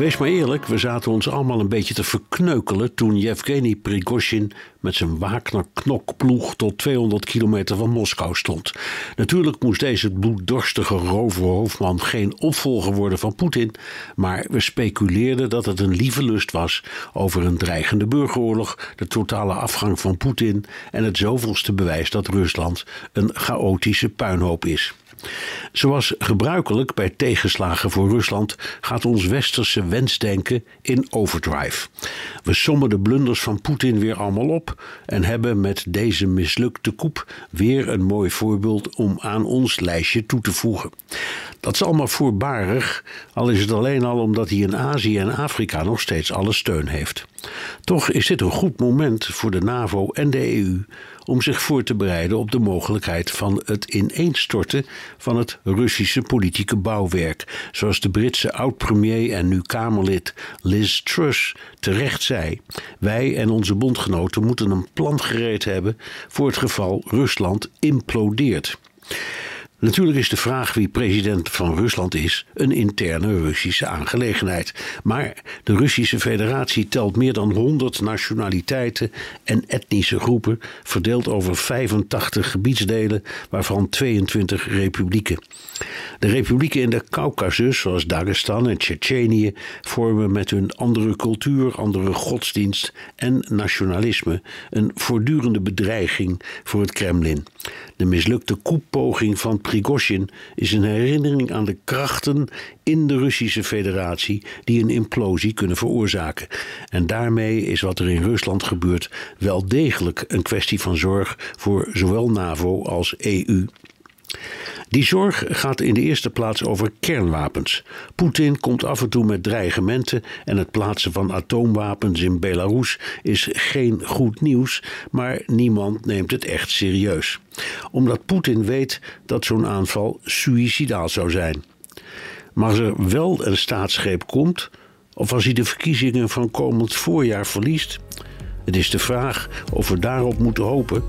Wees maar eerlijk, we zaten ons allemaal een beetje te verkneukelen toen Yevgeny Prigozhin met zijn Wagner-knokploeg tot 200 kilometer van Moskou stond. Natuurlijk moest deze bloeddorstige roverhoofdman geen opvolger worden van Poetin, maar we speculeerden dat het een lieve lust was over een dreigende burgeroorlog, de totale afgang van Poetin en het zoveelste bewijs dat Rusland een chaotische puinhoop is. Zoals gebruikelijk bij tegenslagen voor Rusland gaat ons westerse wensdenken in overdrive. We sommen de blunders van Poetin weer allemaal op en hebben met deze mislukte koep weer een mooi voorbeeld om aan ons lijstje toe te voegen. Dat is allemaal voorbarig, al is het alleen al omdat hij in Azië en Afrika nog steeds alle steun heeft. Toch is dit een goed moment voor de NAVO en de EU om zich voor te bereiden op de mogelijkheid van het ineenstorten van het Russische politieke bouwwerk, zoals de Britse oud-premier en nu Kamerlid Liz Truss terecht zei. Wij en onze bondgenoten moeten een plan gereed hebben voor het geval Rusland implodeert. Natuurlijk is de vraag wie president van Rusland is een interne Russische aangelegenheid. Maar de Russische Federatie telt meer dan 100 nationaliteiten en etnische groepen, verdeeld over 85 gebiedsdelen, waarvan 22 republieken. De republieken in de Caucasus, zoals Dagestan en Tsjetsjenië, vormen met hun andere cultuur, andere godsdienst en nationalisme een voortdurende bedreiging voor het Kremlin. De mislukte koepoging van Prigozhin is een herinnering aan de krachten in de Russische Federatie die een implosie kunnen veroorzaken. En daarmee is wat er in Rusland gebeurt wel degelijk een kwestie van zorg voor zowel NAVO als EU. Die zorg gaat in de eerste plaats over kernwapens. Poetin komt af en toe met dreigementen en het plaatsen van atoomwapens in Belarus is geen goed nieuws, maar niemand neemt het echt serieus. Omdat Poetin weet dat zo'n aanval suïcidaal zou zijn. Maar als er wel een staatsgreep komt, of als hij de verkiezingen van komend voorjaar verliest, het is de vraag of we daarop moeten hopen,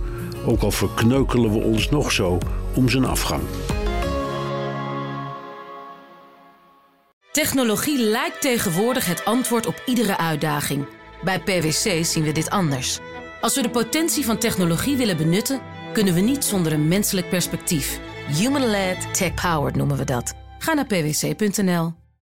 ook al verkneukelen we ons nog zo om zijn afgang. Technologie lijkt tegenwoordig het antwoord op iedere uitdaging. Bij PwC zien we dit anders. Als we de potentie van technologie willen benutten, kunnen we niet zonder een menselijk perspectief. Human-led, tech-powered noemen we dat. Ga naar pwc.nl.